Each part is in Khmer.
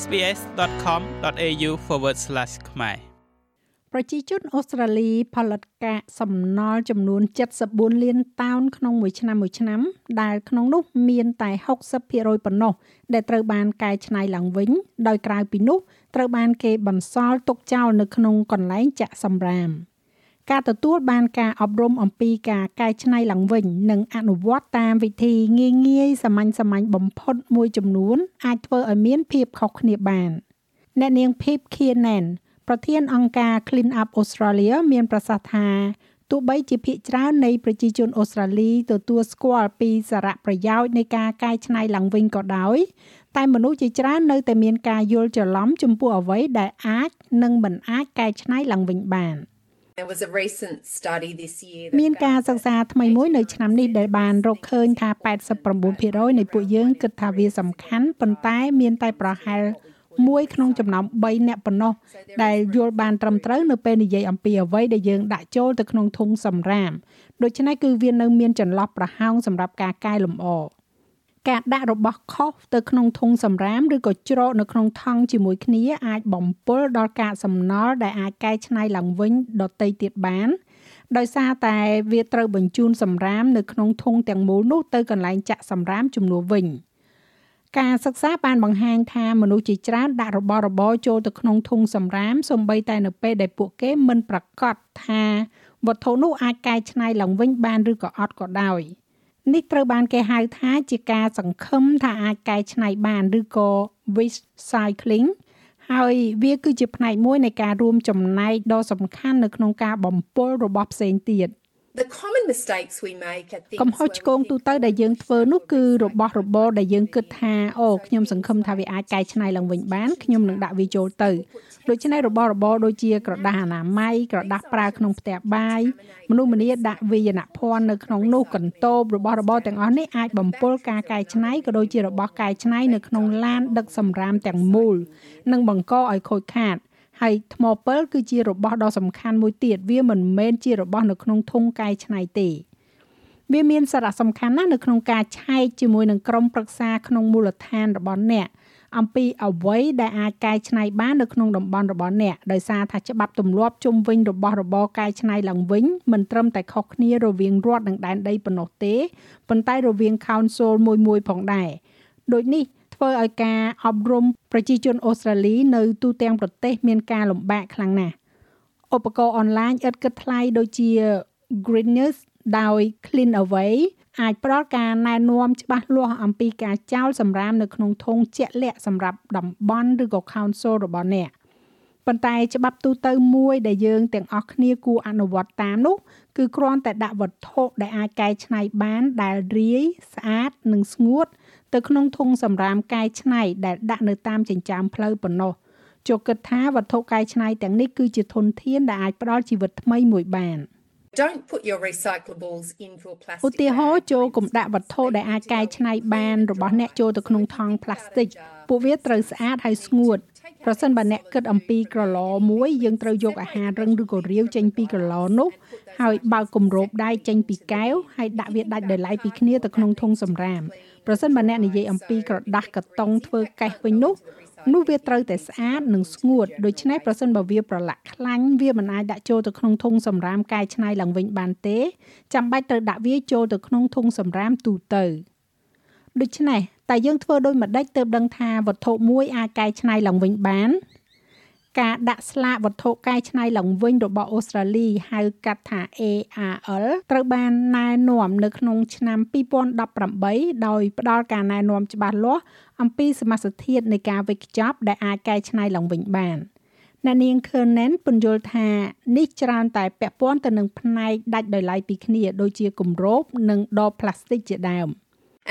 sbs.com.au/ ខ្មែរប្រជាជនអូស្ត្រាលីផលិតកាកសំណល់ចំនួន74លានតោនក្នុងមួយឆ្នាំមួយឆ្នាំ ដែលក្នុងនោះមានតែ60%ប៉ុណ្ណោះដែលត្រូវបានកែច្នៃឡើងវិញ ដោយក្រៅពីនោះត្រូវបានគេបន្សល់ទុកចោលនៅក្នុងកន្លែងចាក់សម្រាម។ ការទទួលបានការអប់រំអំពីការកែច្នៃឡើងវិញ និងអនុវត្តតាមវិធីងាយងាយសាមញ្ញសាមញ្ញបំផុតមួយចំនួន អាចធ្វើឲ្យមានភាពខុសគ្នាបានអ្នកនាង Pip Kiernan ប្រធានអង្គការ Clean Up Australia មានប្រសាសន៍ថាទោះបីជាភាគច្រើននៃប្រជាជនអូស្ត្រាលីទទួលស្គាល់ពីសារៈប្រយោជន៍នៃការកែច្នៃឡើងវិញក៏ដោយតែមនុស្សជាច្រើននៅតែមានការយល់ច្រឡំចំពោះអ្វីដែលអាចនិងមិនអាចកែច្នៃឡើងវិញបាន។ មានការសិក្សាថ្មីមួយនៅឆ្នាំនេះដែលបានរកឃើញថា89%នៃពួកយើងគិតថាវាសំខាន់ប៉ុន្តែមានតែប្រហែលមួយក្នុងចំណោម3អ្នកប៉ុណ្ណោះដែលយល់បានត្រឹមត្រូវនៅពេលនិយាយអំពីអ្វីដែលយើងដាក់ចូលទៅក្នុងធុងសម្រាមដូច្នេះគឺវានៅមានចន្លោះប្រហោងសម្រាប់ការកែលម្អ ការដាក់របស់ខុសទៅក្នុងធុងសម្រាមឬក៏ច្រកនៅក្នុងថង់ជាមួយគ្នាអាចបំពុលដល់កាកសំណល់ដែលអាចកែច្នៃឡើងវិញដទៃទៀតបានដោយសារតែវាត្រូវបញ្ជូនសម្រាមនៅក្នុងធុងទាំងមូលនោះទៅកន្លែងចាក់សម្រាមជំនួសវិញការសិក្សាបានបង្ហាញថាមនុស្សជាច្រើនដាក់របស់របរចូលទៅក្នុងធុងសម្រាមសូម្បីតែនៅពេលដែលពួកគេមិនប្រកាសថាវត្ថុនោះអាចកែច្នៃឡើងវិញបានឬក៏អត់ក៏ដោយ។ នេះត្រូវបានគេហៅថាជាការសង្ឃឹមថាអាចកែច្នៃបានឬក៏ wish cycling ហើយវាគឺជាផ្នែកមួយនៃការរួមចំណែកដ៏សំខាន់នៅក្នុងការបំពុលរបស់ផ្សេងទៀត។ The common mistakes we make are things កំហុសឆ្គងទូទៅដែលយើងធ្វើនោះគឺរបស់របរដែលយើងគិតថាអូខ្ញុំសង្ឃឹមថាវាអាចកែច្នៃឡើងវិញបានខ្ញុំនឹងដាក់វាចូលទៅដូច្នេះរបស់របរដូចជាក្រដាសអនាម័យក្រដាសប្រើក្នុងផ្ទះបាយមនុស្សម្នាដាក់វាយនភ័ណ្ឌនៅក្នុងនោះកន្ទោបរបស់របរទាំងអស់នេះអាចបំពុលការកែច្នៃក៏ដូចជារបស់កែច្នៃនៅក្នុងឡានដឹកសម្រាមទាំងមូលនិងបង្កឲ្យខូចខាត ហើយថ្មពិលគឺជារបស់ដ៏សំខាន់មួយទៀតវាមិនមែនជារបស់នៅក្នុងធុងកែច្នៃទេវាមានសារៈសំខាន់ណាស់នៅក្នុងការឆែកជាមួយនឹងក្រុមប្រឹក្សាក្នុងមូលដ្ឋានរបស់អ្នកអំពីអ្វីដែលអាចកែច្នៃបាននៅក្នុងតំបន់របស់អ្នកដោយសារថាច្បាប់ទម្លាប់ជុំវិញរបស់របរកែច្នៃឡើងវិញមិនត្រឹមតែខុសគ្នារវាងរដ្ឋនិងដែនដីប៉ុណ្ណោះទេប៉ុន្តែរវាង Council មួយមួយផងដែរដូចនេះ ធ្វើឲ្យការអប់រំប្រជាជនអូស្ត្រាលីនៅទូទាំងប្រទេសមានការលំបាកខ្លាំងណាស់ឧបករណ៍អនឡាញឥតគិតថ្លៃដូចជា Greeners ដោយ Clean Away អាចផ្ដល់ការណែនាំច្បាស់លាស់អំពីការចោលសម្រាមនៅក្នុងធុងជាក់លាក់សម្រាប់តំបន់ឬក៏ council របស់អ្នកប៉ុន្តែច្បាប់ទូទៅមួយដែលយើងទាំងអស់គ្នាគួរអនុវត្តតាមនោះគឺគ្រាន់តែដាក់វត្ថុដែលអាចកែច្នៃបានដែលរាយស្អាតនិងស្ងួត ទៅក្នុងធុងសម្រាមកែច្នៃដែលដាក់នៅតាមចិញ្ចើមផ្លូវប៉ុណ្ណោះចូលគិតថាវត្ថុកែច្នៃទាំងនេះគឺជាធនធានដែលអាចផ្ដល់ជីវិតថ្មីមួយបាន Don't put your recyclables into a plastic ឧទាហរណ៍ចូលកុំដាក់វត្ថុដែលអាចកែច្នៃបានរបស់អ្នកចូលទៅក្នុងថង់ផ្លាស្ទិកពួកវាត្រូវស្អាតហើយស្ងួតប្រសិនបើអ្នកគិតអំពីក្រឡមួយយើងត្រូវយកអាហាររឹងឬក៏រាវចេញពីក្រឡនោះហើយបើកគម្របដៃចេញពីកែវហើយដាក់វាដាច់ដោយឡែកពីគ្នាទៅក្នុងធុងសម្រាម ប្រសិនបើអ្នកនិយាយអំពីក្រដាស់កាតុងធ្វើកេះវិញនោះនោះវាត្រូវតែស្អាតនិងស្ងួតដូច្នេះប្រសិនបើវាប្រឡាក់ខ្លាញ់វាមិនអាចដាក់ចូលទៅក្នុងធុងសម្រាមកែច្នៃឡើងវិញបានទេចាំបាច់ត្រូវដាក់វាចូលទៅក្នុងធុងសម្រាមទូទៅដូច្នេះតែយើងធ្វើដោយម្ដេចទើបដឹងថាវត្ថុមួយអាចកែច្នៃឡើងវិញបាន ការដាក់ស្លាកវត្ថុកែច្នៃឡើងវិញរបស់អូស្ត្រាលីហៅកាត់ថា ARL ត្រូវបានណែនាំនៅក្នុងឆ្នាំ2018ដោយផ្ដល់ការណែនាំច្បាស់លាស់អំពីសមាសធាតុនៃការវេចខ្ចប់ដែលអាចកែច្នៃឡើងវិញបានអ្នកនាង Kernan ពន្យល់ថានេះច្រើនតែពាក់ព័ន្ធទៅនឹងផ្នែកដាច់ដោយឡែកពីគ្នាដូចជាគម្របនិងដបផ្លាស្ទិកជាដើម។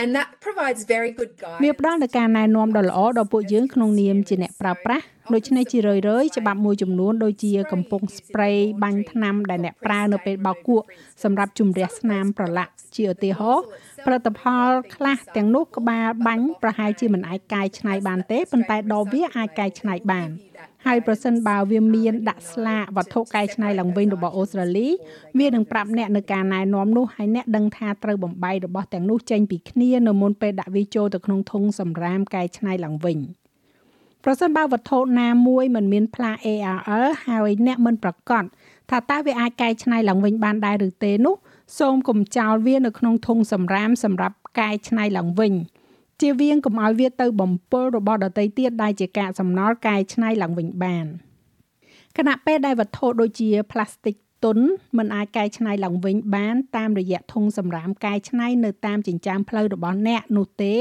and that provides very good guidance វាផ្ដល់នូវការណែនាំដ៏ល្អដល់ពួកយើងក្នុងនាមជាអ្នកប្រើប្រាស់ ដូច្នេះជារឿយៗច្បាប់មួយចំនួនដូចជាកំពុង spray បាញ់ថ្នាំដែលអ្នកប្រើនៅពេលបោកគក់សម្រាប់ជំរះស្នាមប្រឡាក់ជាឧទាហរណ៍ផលិតផលខ្លះទាំងនោះក្បាលបាញ់ប្រហែលជាមិនអាចកែច្នៃបានទេប៉ុន្តែដបវាអាចកែច្នៃបានហើយប្រសិនបើវាមានដាក់ស្លាកវត្ថុកែច្នៃឡើងវិញរបស់អូស្ត្រាលីវានឹងប្រាប់អ្នកនៅការណែនាំនោះហើយអ្នកដឹងថាត្រូវបំបីរបស់ទាំងនោះចេញពីគ្នានៅមុនពេលដាក់វាចូលទៅក្នុងធុងសម្រាមកែច្នៃឡើងវិញ ប្រសិនបើវត្ថុណាមួយមិនមានផ្លា ARL ហើយអ្នកមិនប្រកាសថាតើវាអាចកែច្នៃឡើងវិញបានដែរឬទេនោះសូមកុំចោលវានៅក្នុងធុងសម្រាមសម្រាប់កែច្នៃឡើងវិញជៀសវាងកុំឲ្យវាទៅបំពុលរបស់ដទៃទៀតដែលជាកាកសំណល់កែច្នៃឡើងវិញបានខណៈពេលដែលវត្ថុដូចជាផ្លាស្ទិកទុនមិនអាចកែច្នៃឡើងវិញបានតាមរយៈធុងសម្រាមកែច្នៃនៅតាមចិញ្ចើមផ្លូវរបស់អ្នកនោះទេ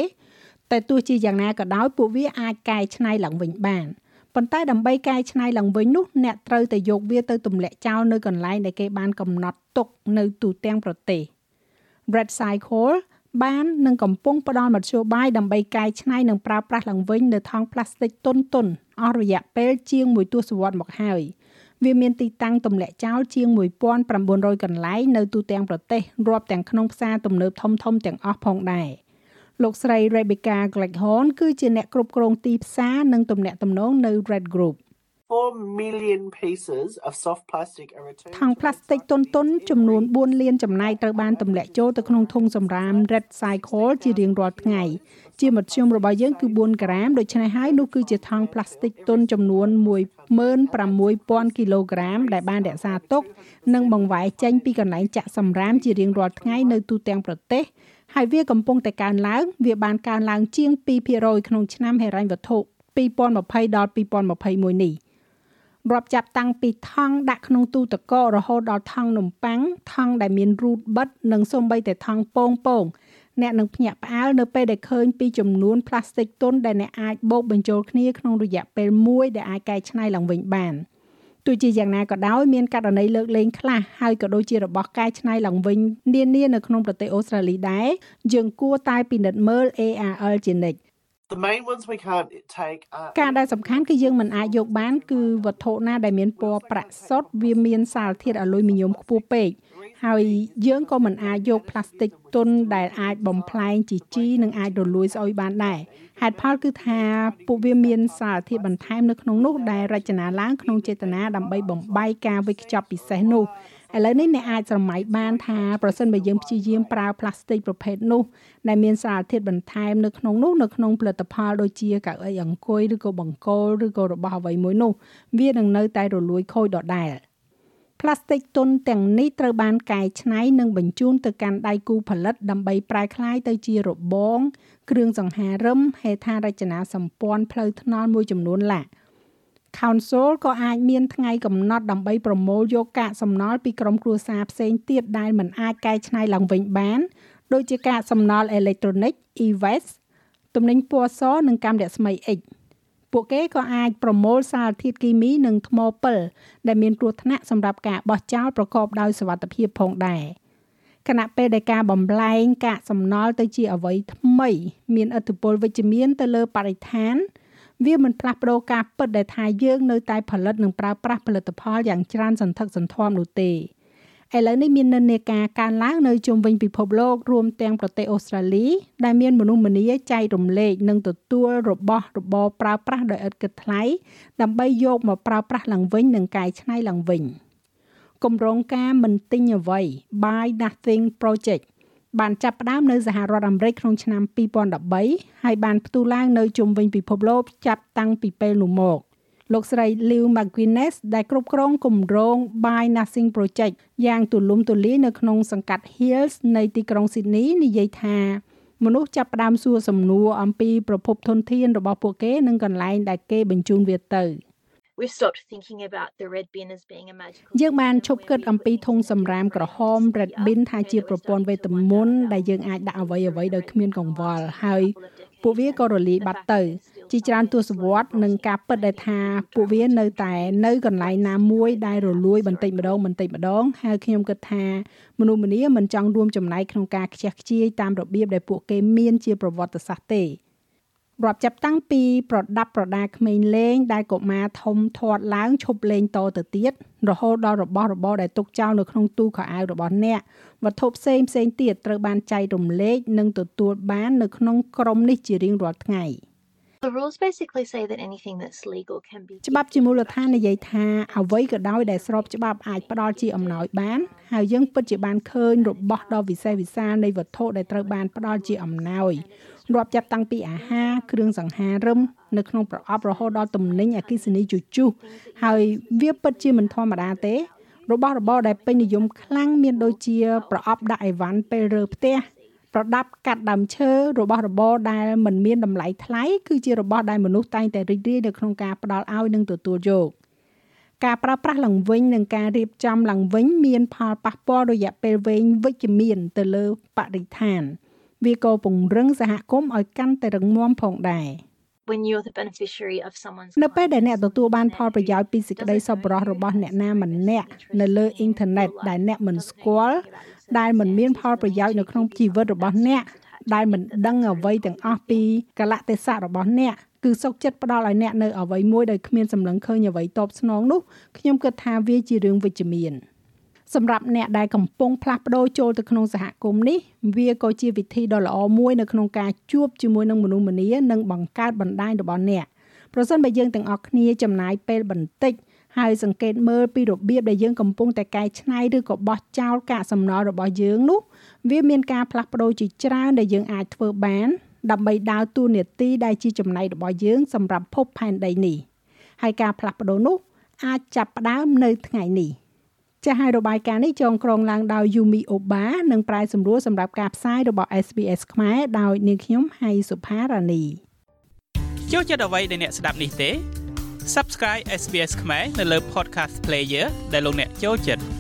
តែទោះជាយ៉ាងណាក៏ដោយពួកវាអាចកែច្នៃឡើងវិញបានប៉ុន្តែដើម្បីកែច្នៃឡើងវិញនោះអ្នកត្រូវតែយកវាទៅទម្លាក់ចោលនៅកន្លែងដែលគេបានកំណត់ទុកនៅទូទាំងប្រទេស Red Cycle បាននឹងកំពុងផ្ដល់មធ្យោបាយដើម្បីកែច្នៃនិងប្រើប្រាស់ឡើងវិញនៅថង់ផ្លាស្ទិកទុនទុនអស់រយៈពេលជាង1ទសវត្សរ៍មកហើយវាមានទីតាំងទម្លាក់ចោលជាង1900កន្លែងនៅទូទាំងប្រទេសរាប់ទាំងក្នុងផ្សារទំនើបធំៗទាំងអស់ផងដែរ។ លោកស្រី Rebecca Gleghorn គឺជាអ្នកគ្រប់គ្រងទីផ្សារនិងទំនាក់ទំនងនៅ Red Group 4 million pieces of soft plastic are returned ថង់ផ្លាស្ទិកទុនទុនចំនួន4លានចំណែកត្រូវបានទម្លាក់ចូលទៅក្នុងធុងសម្រាម Red Cycle ជារៀងរាល់ថ្ងៃជាមធ្យមរបស់យើងគឺ4ក្រាមដូច្នេះហើយនោះគឺជាថង់ផ្លាស្ទិកទុនចំនួន16000គីឡូក្រាមដែលបានរក្សាទុក និងបង្វែរចេញពីកន្លែងចាក់សម្រាមជារៀងរាល់ថ្ងៃនៅទូទាំងប្រទេស ហើយវាកំពុងតែកើនឡើង វាបានកើនឡើងជាង2%ក្នុងឆ្នាំហិរញ្ញវត្ថុ2020ដល់2021នេះរាប់ចាប់តាំងពីថង់ដាក់ក្នុងទូទឹកកករហូតដល់ថង់នំប៉័ងថង់ដែលមានរូតបិទនិងសូម្បីតែថង់ពងពងអ្នកនឹងភ្ញាក់ផ្អើលនៅពេលដែលឃើញពីចំនួនផ្លាស្ទិកទុនដែលអ្នកអាចបូកបញ្ចូលគ្នាក្នុងរយៈពេលមួយដែលអាចកែច្នៃឡើងវិញបាន។ ទោះជាយ៉ាងណាក៏ដោយមានករណីលើកលែងខ្លះហើយក៏ដូចជារបស់កែច្នៃឡើងវិញនានានៅក្នុងប្រទេសអូស្ត្រាលីដែរយើងគួរតែពិនិត្យមើល ARL ជានិច្ច The main ones we can't take are ការដែលសំខាន់គឺយើងមិនអាចយកបានគឺវត្ថុណាដែលមានពណ៌ប្រាក់សុទ្ធវាមានសារធាតុអាលុយមីញ៉ុមខ្ពស់ពេក ហើយយើងក៏មិនអាចយកផ្លាស្ទិកទុនដែលអាចបំផ្លែងជីជីនិងអាចរលួយស្អុយបានដែរហេតុផលគឺថាពួកវាមានសារធាតុបន្ថែមនៅក្នុងនោះដែលរចនាឡើងក្នុងចេតនាដើម្បីបំបីការវេចខ្ចប់ពិសេសនោះឥឡូវនេះអ្នកអាចស្រមៃបានថាប្រសិនបើយើងព្យាយាមប្រើផ្លាស្ទិកប្រភេទនោះដែលមានសារធាតុបន្ថែមនៅក្នុងនោះនៅក្នុងផលិតផលដូចជាកៅអីអង្គុយឬក៏បង្គោលឬក៏របស់អ្វីមួយនោះវានឹងនៅតែរលួយខូចដដែល។ ផ្លាស្ទិកទុនទាំងនេះត្រូវបានកែច្នៃនិងបញ្ជូនទៅកាន់ដៃគូផលិតដើម្បីប្រែក្លាយទៅជារបង គ្រឿងសង្ហារឹមហេដ្ឋារចនាសម្ព័ន្ធផ្លូវថ្នល់មួយចំនួនឡា Council ក៏អាចមានថ្ងៃកំណត់ដើម្បីប្រមូលយកកាកសំណល់ពីក្រុមគ្រួសារផ្សេងទៀតដែលមិនអាចកែច្នៃឡើងវិញបានដូចជាកាកសំណល់អេເລັກត្រូនិក e-waste ទំនិញពណ៌សនិងកាំរស្មី X ពួកគេក៏អាចប្រមូលសារធាតុគីមីនិងថ្មពិលដែលមានគ្រោះថ្នាក់សម្រាប់ការបោះចោលប្រកបដោយសុវត្ថិភាពផងដែរខណៈពេលដែលការបំលែងកាកសំណល់ទៅជាអ្វីថ្មី មានឥទ្ធិពលវិជ្ជមានទៅលើបរិស្ថាន វាមិនផ្លាស់ប្ដូរការពិតដែលថាយើងនៅតែផលិតនិងប្រើប្រាស់ផលិតផលយ៉ាងច្រើនសន្ធឹកសន្ធាប់នោះទេ ឥឡូវនេះមាននិន្នាការកើនឡើងនៅជុំវិញពិភពលោករួមទាំងប្រទេសអូស្ត្រាលីដែលមានមនុស្សម្នាចែករំលែកនិងទទួលរបស់របរប្រើប្រាស់ដោយឥតគិតថ្លៃដើម្បីយកមកប្រើប្រាស់ឡើងវិញនិងកែច្នៃឡើងវិញគម្រោងការមិនទិញអ្វី Buy Nothing Project បានចាប់ផ្ដើមនៅសហរដ្ឋអាមេរិកក្នុងឆ្នាំ2013ហើយបានផ្ទុះឡើងនៅជុំវិញពិភពលោកចាប់តាំងពីពេលនោះមក លោកស្រី Liu McGuinness ដែលគ្រប់គ្រងគម្រោង Buy Nothing Project យ៉ាងទូលំទូលាយនៅក្នុងសង្កាត់ Hills នៃទីក្រុង Sydney និយាយថាមនុស្សចាប់ផ្ដើមសួរសំណួរអំពីប្រភពធនធានរបស់ពួកគេនិងកន្លែងដែលគេបញ្ជូនវាទៅ We've stopped thinking about the red bin as being a magical យើងបានឈប់គិតអំពីធុងសម្រាមក្រហម red bin ថាជាប្រព័ន្ធវេទមន្តដែលយើងអាចដាក់អ្វីអ្វីដោយគ្មានកង្វល់ហើយពួកវាក៏រលាយបាត់ទៅ ជាច្រើនទសវត្សរ៍និងការពិតដែលថាពួកវានៅតែនៅកន្លែងណាមួយដែលរលួយបន្តិចម្ដងបន្តិចម្ដងហើយខ្ញុំគិតថាមនុស្សម្នាមិនចង់រួមចំណែកក្នុងការខ្ជះខ្ជាយតាមរបៀបដែលពួកគេមានជាប្រវត្តិសាស្ត្រទេរាប់ចាប់តាំងពីប្រដាប់ប្រដាក្មេងលេងដែលកុមារធំធាត់ឡើងឈប់លេងតទៅទៀតរហូតដល់របស់របរដែលទុកចោលនៅក្នុងទូខោអាវរបស់អ្នកវត្ថុផ្សេងផ្សេងទៀតត្រូវបានចែករំលែកនិងទទួលបាននៅក្នុងក្រុមនេះជារៀងរាល់ថ្ងៃ។ ច្បាប់ជាមូលដ្ឋាននិយាយថាអ្វីក៏ដោយដែលស្របច្បាប់អាចផ្ដល់ជាអំណោយបាន ហើយយើងពិតជាបានឃើញរបស់ដ៏វិសេសវិសាលនៃវត្ថុដែលត្រូវបានផ្ដល់ជាអំណោយរាប់ចាប់តាំងពីអាហារគ្រឿងសង្ហារឹមនៅក្នុងប្រអប់រហូតដល់ទំនិញអគិសនីជជុះហើយវាពិតជាមិនធម្មតាទេរបស់របរដែលពេញនិយមខ្លាំងមានដូចជាប្រអប់ដាក់អីវ៉ាន់ពេលរើផ្ទះ ប្រដាប់កាត់ដើមឈើរបស់របរដែលមិនមានតម្លៃថ្លៃគឺជារបស់ដែលមនុស្សតែងតែរីករាយនៅក្នុងការផ្ដល់ឲ្យនិងទទួលយកការប្រើប្រាស់ឡើងវិញនិងការរៀបចំឡើងវិញមានផលប៉ះពាល់រយៈពេលវែងវិជ្ជមានទៅលើបរិស្ថាន វាក៏ពង្រឹងសហគមន៍ឲ្យកាន់តែរឹងមាំផងដែរ when you're the beneficiary of someone's នៅពេលដែលអ្នកទទួលបានផលប្រយោជន៍ពីសេចក្តីសប្បុរសរបស់អ្នកណាម្នាក់នៅលើអ៊ីនធឺណិតដែលអ្នកមិនស្គាល់ដែលមិនមានផលប្រយោជន៍នៅក្នុងជីវិតរបស់អ្នកដែលមិនដឹងអ្វីទាំងអស់ពីកលៈទេសៈរបស់អ្នកគឺសុកចិត្តផ្ដល់ឲ្យអ្នកនៅអ្វីមួយដោយគ្មានសម្លឹងឃើញអ្វីតបស្នងនោះខ្ញុំគិតថាវាជារឿងវិជ្ជមាន សម្រាប់អ្នកដែលកំពុងផ្លាស់ប្ដូរចូលទៅក្នុងសហគមន៍នេះវាក៏ជាវិធីដ៏ល្អមួយនៅក្នុងការជួបជាមួយនឹងមនុស្សម្នានិងបង្កើតបណ្ដាញរបស់អ្នកប្រសិនបើយើងទាំងអស់គ្នាចំណាយពេលបន្តិចហើយសង្កេតមើលពីរបៀបដែលយើងកំពុងតែកែច្នៃឬក៏បោះចោលកាកសំណល់របស់យើងនោះវាមានការផ្លាស់ប្ដូរជាច្រើនដែលយើងអាចធ្វើបានដើម្បីដើរតួនាទីដែលជាចំណៃរបស់យើងសម្រាប់ភពផែនដីនេះហើយការផ្លាស់ប្ដូរនោះអាចចាប់ផ្ដើមនៅថ្ងៃនេះ ចាស់ហើយរបាយការណ៍នេះចងក្រងឡើងដោយ Yumi Oba និងប្រាយសម្រួលសម្រាប់ការផ្សាយរបស់ SBS ខ្មែរដោយនាងខ្ញុំហៃសុផារ៉ានីចូលចិត្តអ្វីដែលអ្នកស្ដាប់នេះទេ Subscribe SBS ខ្មែរនៅលើ Podcast Player ដែលលោកអ្នកចូលចិត្ត